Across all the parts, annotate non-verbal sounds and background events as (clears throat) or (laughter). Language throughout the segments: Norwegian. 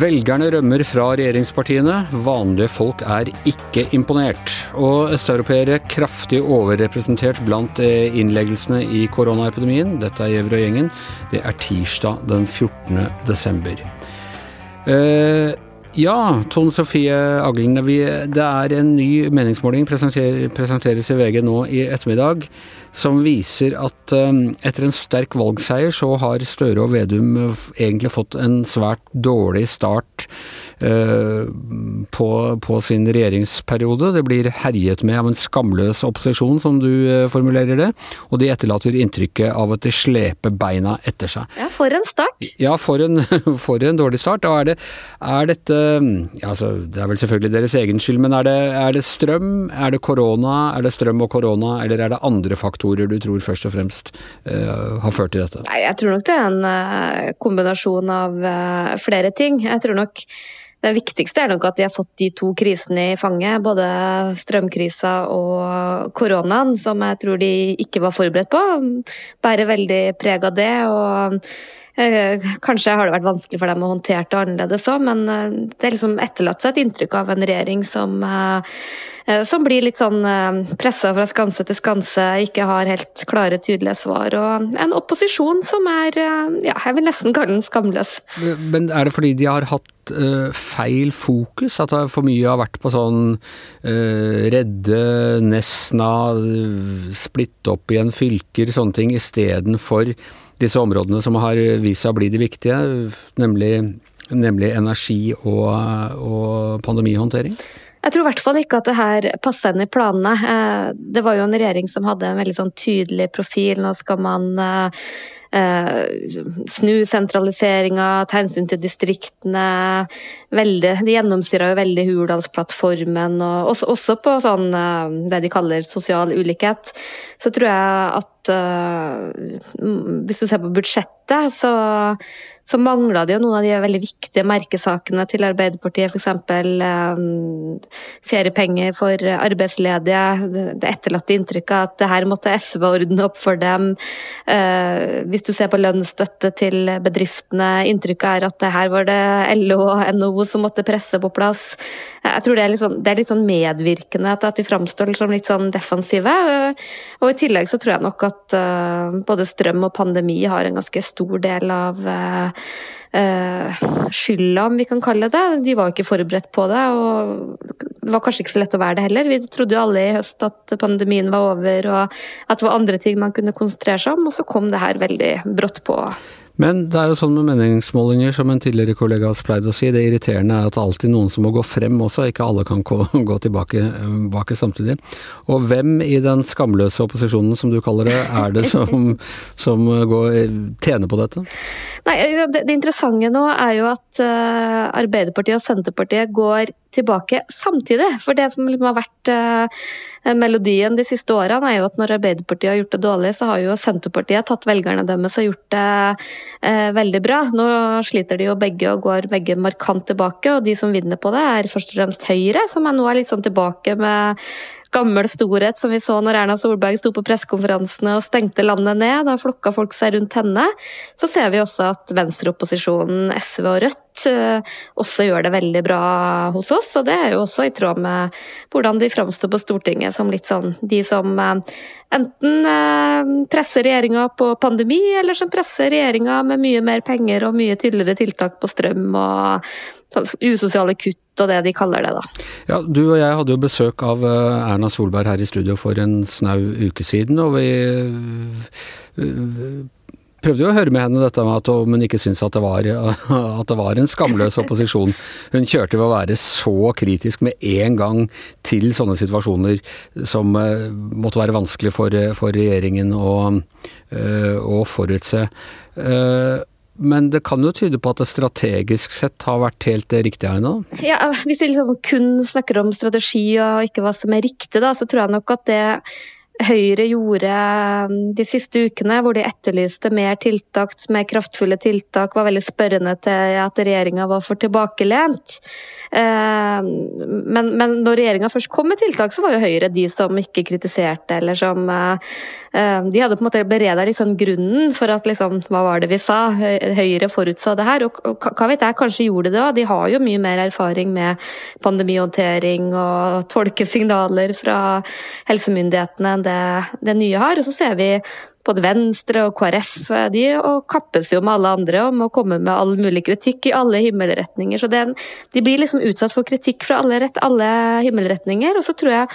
Velgerne rømmer fra regjeringspartiene. Vanlige folk er ikke imponert. Og østeuropeere kraftig overrepresentert blant eh, innleggelsene i koronaepidemien. Dette er Gjevrøy-gjengen. Det er tirsdag den 14. desember. Uh, ja, Tone Sofie Aglen. det er en ny meningsmåling presenteres i VG nå i ettermiddag som viser at um, etter en sterk valgseier så har Støre og Vedum uh, egentlig fått en svært dårlig start på, på, sin regjeringsperiode. Det blir herjet med av en skamløs opposisjon, som du uh, formulerer det. Og de etterlater inntrykket av at de sleper beina etter seg. Ja, for en start. Ja, for en, (laughs) for en dårlig start. Og er, det, er dette altså, Det er vel selvfølgelig deres egen skyld, men er det, er det strøm, er det korona, er det strøm og korona, eller er det andre faktorer? faktorer du tror først og fremst uh, har ført til dette? Nei, jeg tror nok det er en uh, kombinasjon av uh, flere ting. Jeg tror nok det viktigste er nok at de har fått de to krisene i fanget, både strømkrisa og koronaen, som jeg tror de ikke var forberedt på. Bærer veldig preg av det. og Kanskje har det vært vanskelig for dem å håndtere det annerledes òg, men det er liksom etterlatt seg et inntrykk av en regjering som Eh, som blir litt sånn eh, pressa fra skanse til skanse, ikke har helt klare, tydelige svar. Og en opposisjon som er, eh, ja, jeg vil nesten kalle den skamløs. Men er det fordi de har hatt feil fokus? At det for mye har vært på sånn redde Nesna, splitte opp igjen fylker, sånne ting, istedenfor disse områdene som har vist seg å bli de viktige, nemlig, nemlig energi og, og pandemihåndtering? Jeg tror i hvert fall ikke at det her passer inn i planene. Eh, det var jo en regjering som hadde en veldig sånn tydelig profil. Nå skal man eh, eh, snu sentraliseringa, ta hensyn til distriktene. Veldig, de gjennomstyra jo veldig Hurdalsplattformen, og også, også på sånn, det de kaller sosial ulikhet. Så tror jeg at hvis du ser på budsjettet, så så mangla det jo noen av de veldig viktige merkesakene til Arbeiderpartiet, f.eks. Um, feriepenger for arbeidsledige. Det etterlatte inntrykket at det her måtte SV ordne opp for dem. Uh, hvis du ser på lønnsstøtte til bedriftene, inntrykket er at det her var det LO og NHO som måtte presse på plass. Jeg tror det er litt sånn, er litt sånn medvirkende at de framstår som litt sånn defensive. Og i tillegg så tror jeg nok at uh, både strøm og pandemi har en ganske stor del av uh, uh, skylda, om vi kan kalle det. De var jo ikke forberedt på det, og det var kanskje ikke så lett å være det heller. Vi trodde jo alle i høst at pandemien var over og at det var andre ting man kunne konsentrere seg om, og så kom det her veldig brått på. Men det er jo sånn med meningsmålinger, som en tidligere kollega har pleid å si, det irriterende er at det alltid noen som må gå frem også, ikke alle kan gå, (laughs) gå tilbake, tilbake, samtidig. Og hvem i den skamløse opposisjonen, som du kaller det, er det som, (laughs) som går, tjener på dette? Nei, det, det, interessante nå er jo at uh, Arbeiderpartiet og Senterpartiet går tilbake samtidig. For det som liksom har vært uh, melodien de siste årene, er jo at når Arbeiderpartiet har gjort det dårlig, så har jo Senterpartiet tatt velgerne deres og gjort det uh, veldig bra. Nå sliter de jo begge og går begge markant tilbake, og de som vinner på det, er først og fremst Høyre, som er nå er litt sånn tilbake med gammel storhet som vi så når Erna Solberg sto på pressekonferansene og stengte landet ned. Da flokka folk seg rundt henne. Så ser vi også at venstreopposisjonen, SV og Rødt, eh, også gjør det veldig bra hos oss. Og det er jo også i tråd med hvordan de framstår på Stortinget som litt sånn de som eh, enten eh, presser regjeringa på pandemi, eller som presser regjeringa med mye mer penger og mye tydeligere tiltak på strøm og usosiale kutt og det de kaller det, da. Ja, Du og jeg hadde jo besøk av eh, Erna Solberg her i studio for en snau uke siden, og vi eh, prøvde jo å høre med henne dette med at hun ikke syntes at (laughs) at det var en skamløs opposisjon. Hun kjørte ved å være så kritisk med en gang til sånne situasjoner som måtte være vanskelig for, for regjeringen å, å forutse. Men det kan jo tyde på at det strategisk sett har vært helt riktig ennå? Ja, hvis vi liksom kun snakker om strategi og ikke hva som er riktig, da, så tror jeg nok at det Høyre gjorde um, de siste ukene, hvor de etterlyste mer tiltak, mer kraftfulle tiltak, var veldig spørrende til at regjeringa var for tilbakelent. Eh, men, men når regjeringa først kom med tiltak, så var jo Høyre de som ikke kritiserte, eller som eh, eh, De hadde på en måte bereda liksom grunnen for at liksom Hva var det vi sa? Høyre forutså det her. Og hva vet jeg, kanskje gjorde det òg. De har jo mye mer erfaring med pandemihåndtering og tolke signaler fra helsemyndighetene enn det, det nye har. Og så ser vi både Venstre og KrF de og kappes jo med alle andre om å komme med all mulig kritikk i alle himmelretninger. Så det, de blir liksom utsatt for kritikk fra alle, rett, alle himmelretninger. Og så tror jeg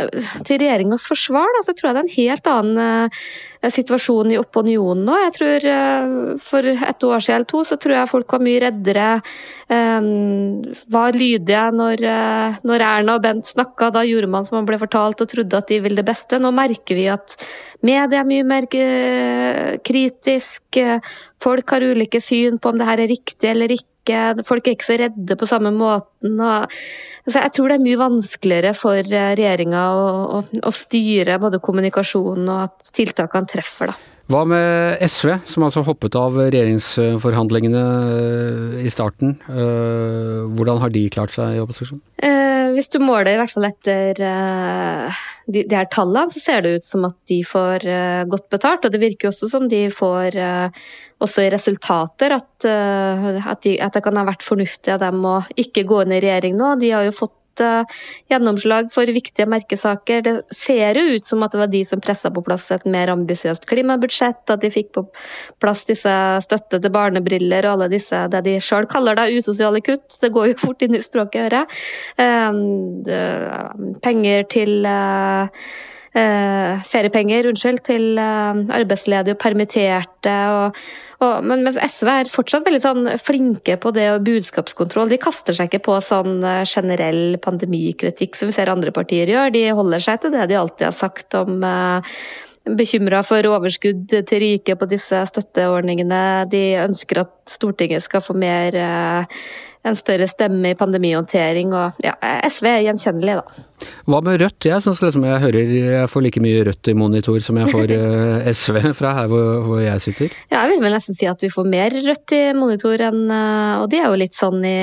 til regjeringas forsvar, da, så tror jeg det er en helt annen uh, situasjon i opinionen nå. Jeg tror uh, For et år siden eller to så tror jeg folk var mye reddere. Um, var lydige når, uh, når, Erna og Bent snakka. Da gjorde man som man ble fortalt og trodde at de ville det beste. Nå merker vi at media er mye mer kritisk. Folk har ulike syn på om det her er riktig eller ikke ikke, folk er ikke så redde på samme måten. Og, altså jeg tror det er mye vanskeligere for eh, regjeringa å, å, å, styre både kommunikasjonen og at tiltakene treffer. da. Hva med SV, som altså hoppet av regjeringsforhandlingene eh, i starten. Eh, hvordan har de klart seg i opposisjon? hvis du måler i hvert fall etter de, her tallene, så ser det ut som at de får godt betalt. Og det virker jo også som de får også i resultater at, det kan ha vært fornuftig av dem å ikke gå inn i regjering nå. De har jo fått uh, gjennomslag for viktige merkesaker. Det ser jo ut som at det var de som pressa på plass et mer ambisiøst klimabudsjett, at de fikk på plass disse støtte til barnebriller og alle disse det de sjøl kaller da usosiale kutt. Det går jo fort inn i språket, hører jeg. Um, penger til uh, eh, feriepenger unnskyld, til eh, arbeidsledige og permitterte. Og, og, men mens SV er fortsatt veldig sånn flinke på det og budskapskontroll. De kaster seg ikke på sånn eh, generell pandemikritikk som vi ser andre partier gjør. De holder seg til det de alltid har sagt om eh, bekymra for overskudd til rike på disse støtteordningene. De ønsker at Stortinget skal få mer eh, en større stemme i pandemihåndtering. og ja, SV er gjenkjennelig, da. Hva med Rødt? Jeg syns liksom jeg hører jeg får like mye Rødt i monitor som jeg får eh, (laughs) SV fra her hvor, hvor, jeg sitter. Ja, jeg vil vel nesten si at vi får mer Rødt i monitor enn eh, Og de er jo litt sånn i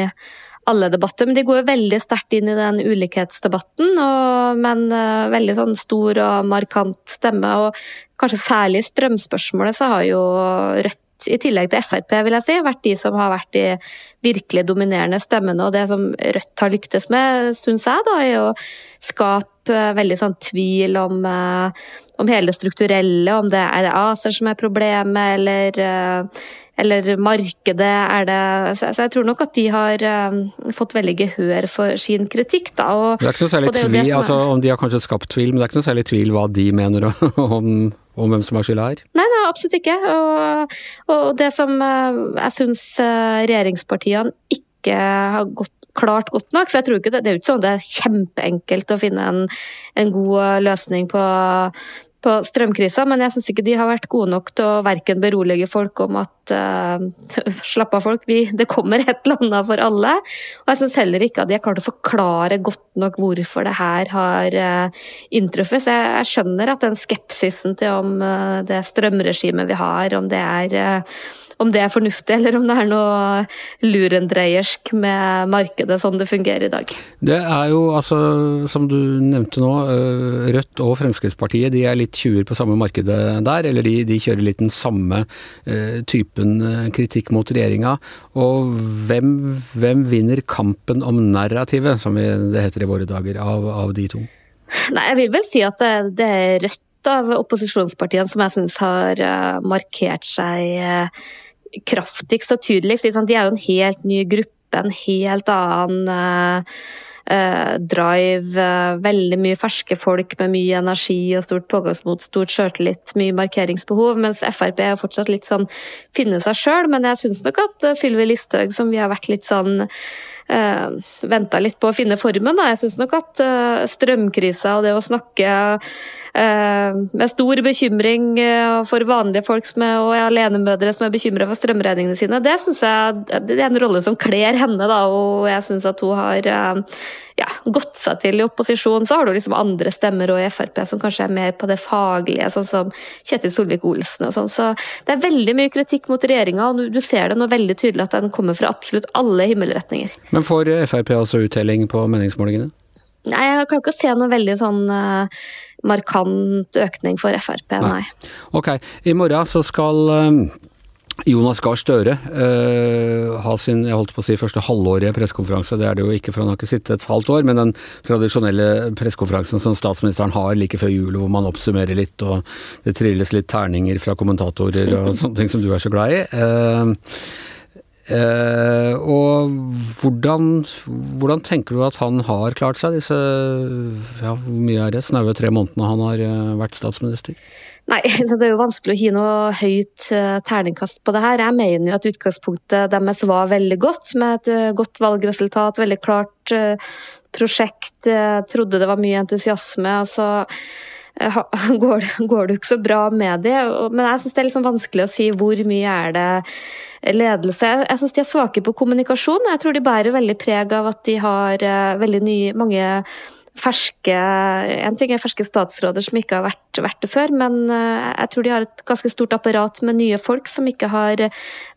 alle debatter, men de går jo veldig sterkt inn i den ulikhetsdebatten. Og, men uh, veldig sånn stor og markant stemme. Og kanskje særlig i strømspørsmålet så har jo Rødt i tillegg til Frp, vil jeg si, vært de som har vært de virkelig dominerende stemmene. Og det som Rødt har lyktes med, syns jeg, da, er å skape eh, veldig sånn tvil om, eh, om hele det strukturelle, om det er det ACER som er problemet, eller, eh, eller markedet er det Så jeg tror nok at de har fått veldig gehør for sin kritikk, da. Og, det er ikke noe særlig tvil, er... altså om de har kanskje skapt tvil, men det er ikke noe særlig tvil hva de mener (laughs) om om hvem som har skylda her? Nei, nei, absolutt ikke. Og, og det som eh, jeg syns eh, regjeringspartiene ikke har gått klart godt nok. For jeg tror ikke det, det er ikke sånn det er kjempeenkelt å finne en, en god eh, løsning på, på men jeg syns ikke de har vært gode nok til å verken berolige folk om at uh, (laughs) slapp av, folk, vi, det kommer et eller annet for alle. Og jeg syns heller ikke at de har klart å forklare godt nok hvorfor det her har uh, inntruffet. Så jeg, jeg, skjønner at den skepsisen til om uh, det strømregimet vi har, om det er om det er fornuftig, eller om det er noe lurendreiersk med markedet sånn det fungerer i dag. Det er jo altså, som du nevnte nå, Rødt og Fremskrittspartiet de er litt tjuver på samme markedet der. Eller de, de kjører litt den samme typen kritikk mot regjeringa. Og hvem, hvem, vinner kampen om narrativet, som det heter i våre dager, av, av de to? Nei, jeg vil vel si at det, det er Rødt av opposisjonspartiene som jeg syns har markert seg kraftigst og tydeligst. De er jo en helt ny gruppe, en helt annen drive. Uh, veldig mye ferske folk med mye energi og stort pågangsmot, stort sjøltillit, mye markeringsbehov. Mens Frp er fortsatt litt sånn finne seg sjøl. Men jeg syns nok at Sylvi Listhaug, som vi har vært litt sånn uh, venta litt på å finne formen. Da. Jeg syns nok at eh, strømkrisa og det å snakke eh, med stor bekymring uh, for vanlige folk som er, og alenemødre som er bekymra for strømregningene sine, det syns jeg det er en rolle som kler henne. Da, og jeg syns at hun har ja, gått seg til i opposisjon. Så har du liksom andre stemmer og i Frp som kanskje er mer på det faglige, sånn som Kjetil Solvik-Olsen og sånn. Så det er veldig mye kritikk mot regjeringa, og du ser det nå veldig tydelig at den kommer fra absolutt alle himmelretninger. Men får Frp også uttelling på meningsmålingene? Nei, jeg klarer ikke se noe veldig sånn uh, markant økning for Frp, nei. nei. Ok, i morgen så skal um Jonas Gahr Støre uh, har sin jeg holdt på å si, første halvårige pressekonferanse. Det er det jo ikke, for han har ikke sittet et halvt år, men den tradisjonelle pressekonferansen som statsministeren har like før jul, hvor man oppsummerer litt, og det trilles litt terninger fra kommentatorer og sånne ting som du er så glad i. Uh, uh, og hvordan, hvordan, tenker du at han har klart seg disse ja, hvor mye er det, snaue tre månedene han har vært statsminister? Nei, (laughs) det er jo vanskelig å gi noe høyt eh, terningkast på det her. Jeg mener jo at utgangspunktet deres var veldig godt, med et eh, godt valgresultat, veldig klart eh, prosjekt. Jeg trodde det var mye entusiasme. og så (laughs) går, går det jo ikke så bra med det. Men jeg syns det er liksom vanskelig å si hvor mye er det ledelse. Jeg syns de er svake på kommunikasjon. Jeg tror de bærer veldig preg av at de har veldig nye, mange ferske En ting er ferske statsråder som ikke har vært, vært, det før, men eh, jeg tror de har et ganske stort apparat med nye folk som ikke har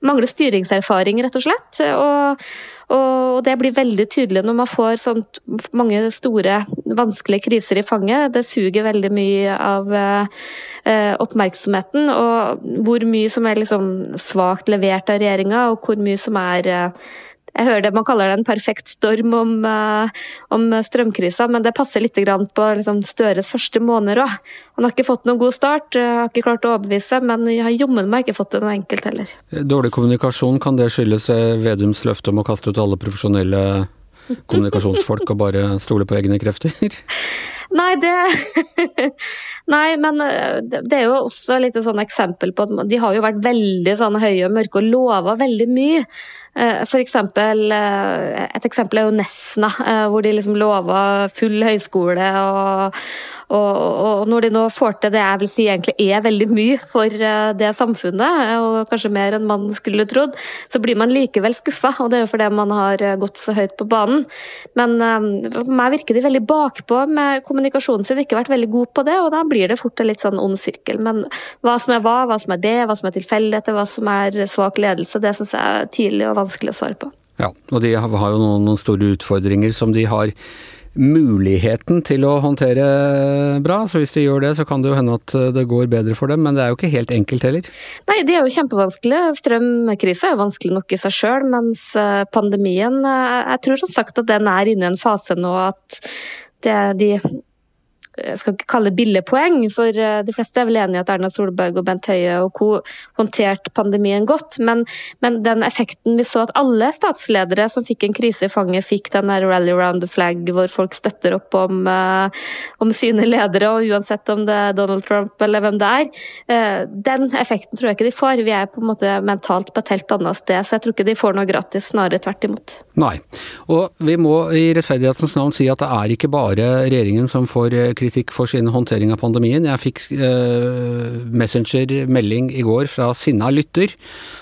mangler styringserfaring, rett og slett. Og, og det blir veldig tydelig når man får sånt mange store, vanskelige kriser i fanget. Det suger veldig mye av eh, oppmerksomheten. Og hvor mye som er liksom svakt levert av regjeringa, og hvor mye som er eh, jeg hører det man kaller det en perfekt storm om, uh, om strømkrisa, men det passer litt på liksom, Støres første måneder òg. Han har ikke fått noen god start, uh, har ikke klart å overbevise, men jeg har jommen meg ikke fått det noe enkelt heller. Dårlig kommunikasjon, kan det skyldes eh, Vedums løfte om å kaste ut alle profesjonelle kommunikasjonsfolk og bare stole på egne krefter? (laughs) Nei, det (laughs) Nei, men det er jo også litt sånn eksempel på at de har jo vært veldig sånn høye og mørke og lova veldig mye. Eh, for eksempel, et eksempel er jo Nesna, hvor de liksom lova full høyskole. Og, og, og, når de nå får til det jeg vil si egentlig er veldig mye for det samfunnet, og kanskje mer enn man skulle trodd, så blir man likevel skuffa. Og det er jo fordi man har gått så høyt på banen. Men for meg virker de veldig bakpå med kommunikasjonen sin, ikke vært veldig god på det, og da blir det fort en litt sånn ond sirkel. Men hva som er hva, hva som er det, hva som er tilfeldigheter, hva som er svak ledelse, det syns jeg er tidlig og vanskelig å svare på. Ja, og de har jo noen, noen store utfordringer som de har muligheten til å håndtere bra. Så hvis de gjør det, så kan det jo hende at det går bedre for dem, men det er jo ikke helt enkelt heller. Nei, det er jo kjempevanskelig. Strømkrisa er jo vanskelig nok i seg sjøl, mens eh, pandemien eh, Jeg tror som sagt at den er inne i en fase nå at det, de jeg skal ikke kalle billigpoeng, for eh, de fleste er vel enig i at Erna Solberg og Bent Høie og co. håndterte pandemien godt, men, men, den effekten vi så at alle statsledere som fikk en krise i fanget, fikk den der rally around the flag hvor folk støtter opp om, uh, om sine ledere, og uansett om det er Donald Trump eller hvem det er, uh, den effekten tror jeg ikke de får. Vi er på en måte mentalt på et helt annet sted, så jeg tror ikke de får noe gratis, snarere tvert imot. Nei, og vi må i rettferdighetens navn si at det er ikke bare regjeringen som får kritikk for sin håndtering av pandemien. Jeg fikk eh, Messenger-melding i går fra sinna lytter,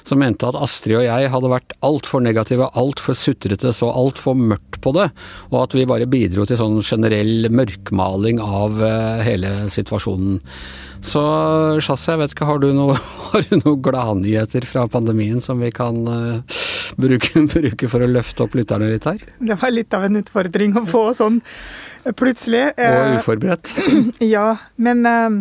som mente at Astrid og jeg hadde vært altfor negative, altfor sutrete, så altfor mørkt på det, og at vi bare bidro til sånn generell mørkmaling av eh, hele situasjonen. Så Shazia, jeg vet ikke, har du (laughs) noen noe gladnyheter fra pandemien som vi kan uh, bruke, (laughs) bruke, for å løfte opp lytterne litt her? Det var litt av en utfordring å få sånn plutselig. Og eh, uforberedt. (clears throat) ja, men uh,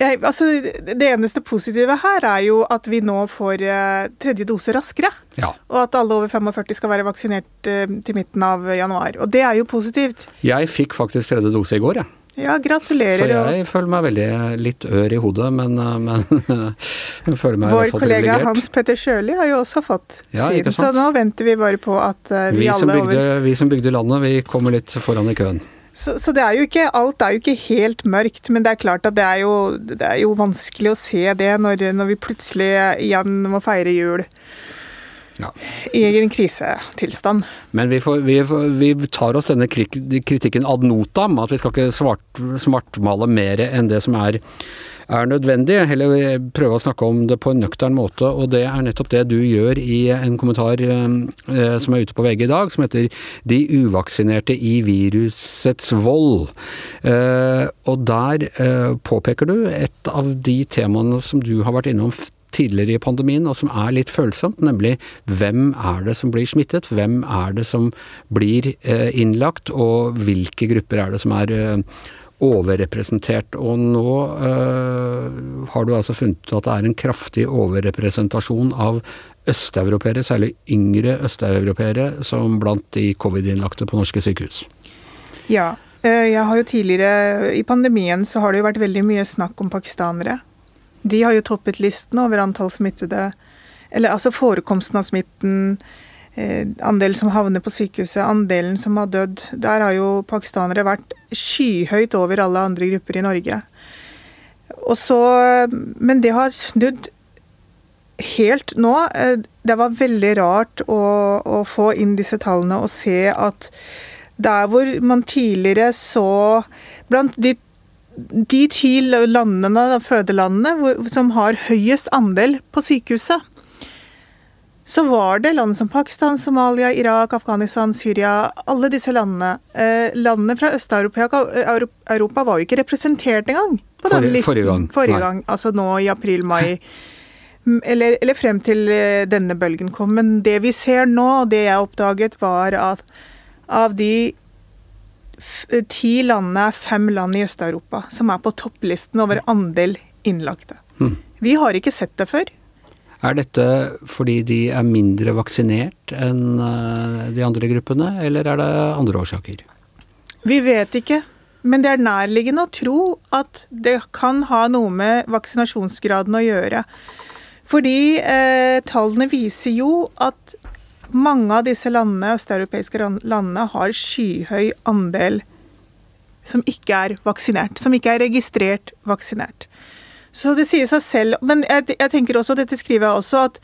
jeg, altså, det eneste positive her er jo at vi nå får uh, tredje dose raskere. Ja. Og at alle over 45 skal være vaksinert uh, til midten av januar. Og det er jo positivt. Jeg fikk faktisk tredje dose i går, jeg. Ja. Ja, gratulerer. Så jeg føler meg veldig litt ør i hodet, men, eh, men (laughs) jeg føler meg Vår kollega Hans Petter Sjøli har jo også fått ja, sin, så nå venter vi bare på at uh, vi, vi alle bygde, over Vi som bygde landet, vi kommer litt foran i køen. Så, så, det er jo ikke, alt er jo ikke helt mørkt, men det er klart at det er jo, det er jo vanskelig å se det når, når vi plutselig igjen må feire jul ja. i en krisetilstand. Men vi, får, vi, får, vi, tar oss denne kritikken ad notam, at vi skal ikke svart, svartmale mer enn det som er er nødvendig, Heller prøve å snakke om det på en nøktern måte. Og det er nettopp det du gjør i en kommentar eh, som er ute på VG i dag, som heter 'De uvaksinerte i virusets vold'. Eh, og der eh, påpeker du et av de temaene som du har vært innom tidligere i pandemien, og som er litt følsomt, nemlig hvem er det som blir smittet? Hvem er det som blir eh, innlagt, og hvilke grupper er det som er eh, overrepresentert. Og nå øh, har du altså funnet at det er en kraftig overrepresentasjon av østeuropeere, særlig yngre østeuropeere, som blant de covid-innlagte på norske sykehus. Ja. Jeg har jo tidligere, I pandemien så har det jo vært veldig mye snakk om pakistanere. De har jo toppet listen over antall smittede, eller altså forekomsten av smitten Eh, andelen som havner på sykehuset, andelen som har dødd. Der har jo pakistanere vært skyhøyt over alle andre grupper i Norge. Så, men det har snudd helt nå. Eh, det var veldig rart å, å få inn disse tallene og se at der hvor man tidligere så Blant de, de ti landene, fødelandene som har høyest andel på sykehuset, så var det land som Pakistan, Somalia, Irak, Afghanistan, Syria Alle disse landene. Eh, landene fra Øst-Europa var jo ikke representert engang. på den listen. Forrige gang. Forrige gang altså nå i april-mai. Eller, eller, frem til eh, denne bølgen kom. Men det vi ser nå, det jeg oppdaget, var at av de ti landene er fem land i Øst-Europa som er på topplisten over andel innlagte. Mm. Vi har ikke sett det før. Er dette fordi de er mindre vaksinert enn eh, de andre gruppene, eller er det andre årsaker? Vi vet ikke, men det er nærliggende å tro at det kan ha noe med vaksinasjonsgraden å gjøre. Fordi eh, tallene viser jo at mange av disse landene, østeuropeiske landene har skyhøy andel som ikke er vaksinert. Som ikke er registrert vaksinert. Så det sier seg selv. Men jeg, jeg tenker også, dette skriver jeg også, at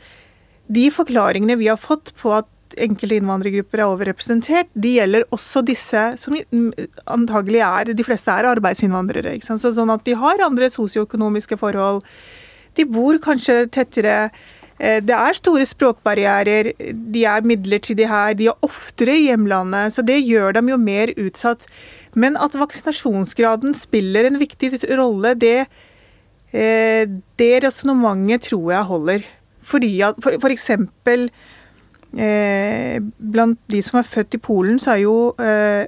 de forklaringene vi har fått på at enkelte innvandrergrupper er overrepresentert, de gjelder også disse som antagelig er De fleste er arbeidsinnvandrere. sånn at de har andre sosioøkonomiske forhold. De bor kanskje tettere. Eh, det er store språkbarrierer. De er midlertidige her. De er oftere i hjemlandet. Så det gjør dem jo mer utsatt. Men at vaksinasjonsgraden spiller en viktig rolle, det Eh, det resonnementet tror jeg holder. Fordi at for, for eksempel eh, blant de som er født i Polen, så er jo eh,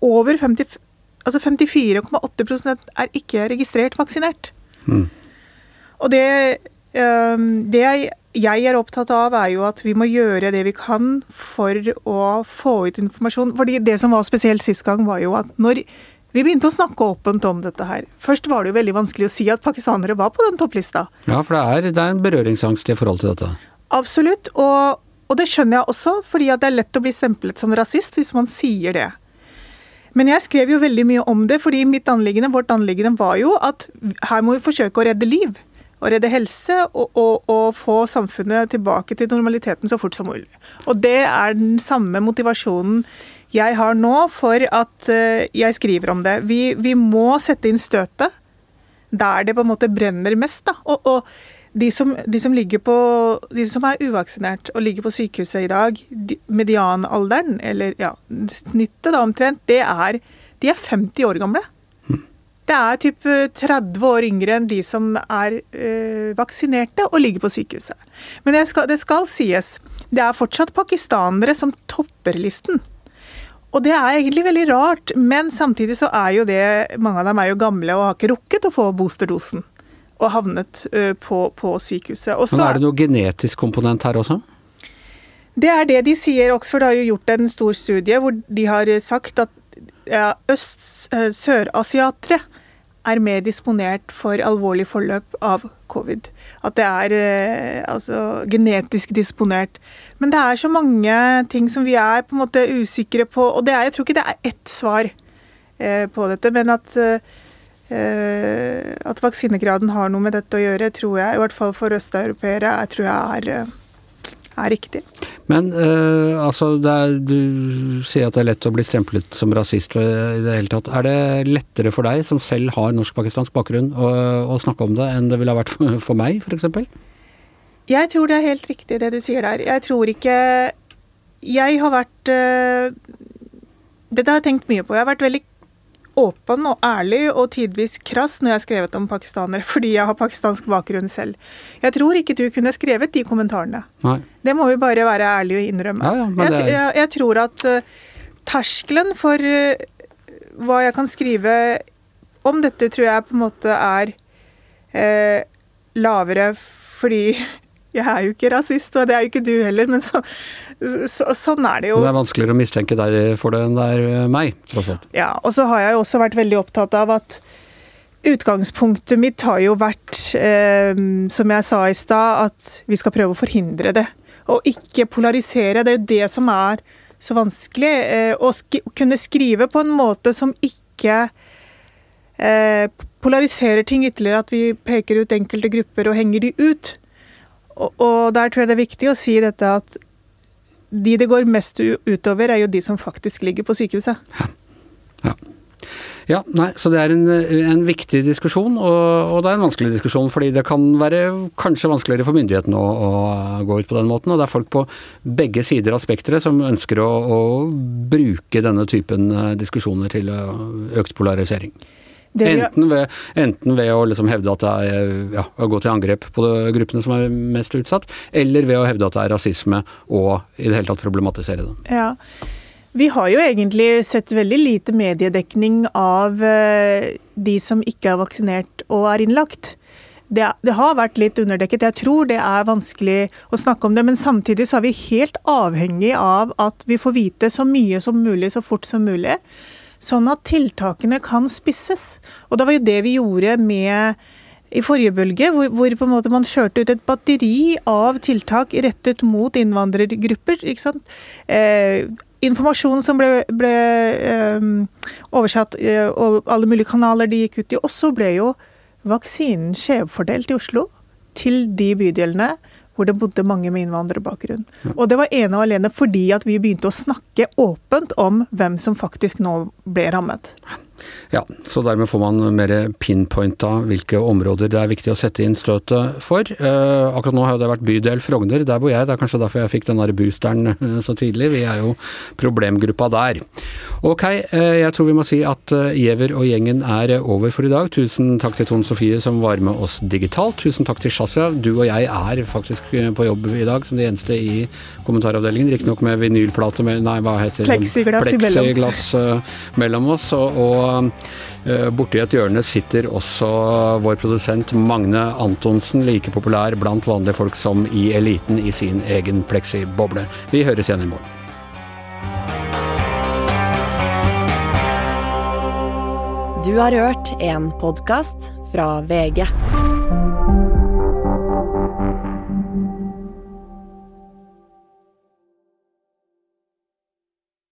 over 50 Altså 54,8 er ikke registrert vaksinert. Mm. Og det, eh, det jeg, jeg er opptatt av, er jo at vi må gjøre det vi kan for å få ut informasjon. Fordi det som var spesielt sist gang, var jo at når vi begynte å snakke åpent om dette her. Først var det jo veldig vanskelig å si at pakistanere var på den topplista. Ja, for det er, det er en berøringsangst i forhold til dette. Absolutt, og, og, det skjønner jeg også, fordi det er lett å bli stemplet som rasist hvis man sier det. Men jeg skrev jo veldig mye om det, fordi mitt anliggende, vårt anliggende var jo at her må vi forsøke å redde liv. Å redde helse og, og, og, få samfunnet tilbake til normaliteten så fort som mulig. Og det er den samme motivasjonen jeg har nå for at eh, jeg skriver om det. Vi, vi må sette inn støtet der det på en måte brenner mest. da. Og, og de, som, de, som på, de som, er uvaksinert og ligger på sykehuset i dag, medianalderen, eller ja, snittet da omtrent, det er De er 50 år gamle. Det er typ 30 eh, år yngre enn de som er øh, vaksinerte og ligger på sykehuset. Men det skal, det skal sies, det er fortsatt pakistanere som topper listen. Og det er egentlig veldig rart, men samtidig så er jo det Mange av dem er jo gamle og har ikke rukket å få boosterdosen. Og havnet på, på sykehuset. Også, men er det noe genetisk komponent her også? Det er det de sier. Oxford har jo gjort en stor studie hvor de har sagt at ja, øst-sørasiatere er mer disponert for alvorlig forløp av covid. At det er eh, altså, genetisk disponert. Men det er så mange ting som vi er på en måte usikre på. Og er, jeg tror ikke det er ett svar eh, på dette, men at, eh, at vaksinegraden har noe med dette å gjøre, tror jeg, i hvert fall for østeuropeere, tror jeg er, er riktig. Men uh, altså, er, du sier at det er lett å bli stemplet som rasist i det hele tatt. Er det lettere for deg, som selv har norsk-pakistansk bakgrunn, å, å, snakke om det enn det ville ha vært for, for meg, f.eks.? Jeg tror det er helt riktig det du sier der. Jeg tror ikke Jeg har vært uh, Dette har jeg tenkt mye på. Jeg har vært veldig åpen og ærlig og tidvis krass når jeg har skrevet om pakistanere, (laughs) fordi jeg har pakistansk bakgrunn selv. Jeg tror ikke du kunne skrevet de kommentarene. Nei. Det må vi bare være ærlige og innrømme. Ja, ja, jeg, jeg, jeg, tror at uh, terskelen for uh, hva jeg kan skrive om dette, tror jeg på en måte er eh, lavere fordi jeg er jo ikke rasist, og det er jo ikke du heller, men så, så, sånn er det jo. Det er vanskeligere å mistenke deg for det enn det er eh, meg, tross alt. Ja, og så har jeg jo også vært veldig opptatt av at utgangspunktet mitt har jo vært, eh, som jeg sa i stad, at vi skal prøve å forhindre det. Og ikke polarisere. Det er jo det som er så vanskelig. Eh, å sk kunne skrive på en måte som ikke eh, polariserer ting ytterligere, at vi peker ut enkelte grupper og henger de ut. Og, og, der tror jeg det er viktig å si dette at de det går mest utover, er jo de som faktisk ligger på sykehuset. Ja. ja. ja nei, så det er en, en viktig diskusjon, og, og, det er en vanskelig diskusjon. Fordi det kan være kanskje vanskeligere for myndighetene å, å, gå ut på den måten. Og det er folk på begge sider av spekteret som ønsker å, å bruke denne typen eh, diskusjoner til eh, økt polarisering. Enten ved, enten ved, å liksom hevde at det er ja, å gå til angrep på de gruppene som er mest utsatt, eller ved å hevde at det er rasisme og i det hele tatt problematisere det. Ja. Vi har jo egentlig sett veldig lite mediedekning av uh, de som ikke er vaksinert og er innlagt. Det, det, har vært litt underdekket. Jeg tror det er vanskelig å snakke om det. Men samtidig så er vi helt avhengig av at vi får vite så mye som mulig så fort som mulig sånn at tiltakene kan spisses. Og det var jo det vi gjorde med i forrige bølge, hvor, hvor, på en måte man kjørte ut et batteri av tiltak rettet mot innvandrergrupper. ikke sant? Eh, informasjon som ble, ble eh, oversatt eh, og alle mulige kanaler de gikk ut i. Og så ble jo vaksinen skjevfordelt i Oslo til de bydelene hvor det bodde mange med innvandrerbakgrunn. Ja. Og det var ene og alene fordi at vi begynte å snakke åpent om hvem som faktisk nå ble rammet. Ja, så dermed får man mer pinpointa hvilke områder det er viktig å sette inn støtet for. Eh, akkurat nå har det vært bydel Frogner, der bor jeg. Det er kanskje derfor jeg fikk den der boosteren eh, så tidlig. Vi er jo problemgruppa der. Ok, eh, jeg tror vi må si at eh, Giæver og gjengen er over for i dag. Tusen takk til Tone Sofie som var med oss digitalt. Tusen takk til Shazia. Du og jeg er faktisk eh, på jobb i dag som de eneste i kommentaravdelingen. Riktignok med vinylplate med Nei, hva heter det? Pleksiglass, Pleksiglass uh, mellom oss. og, og Eh, borti et hjørne sitter også vår produsent Magne Antonsen, like populær blant vanlige folk som i eliten i sin egen pleksiboble. Vi høres igjen i morgen. Du har hørt en podkast fra VG.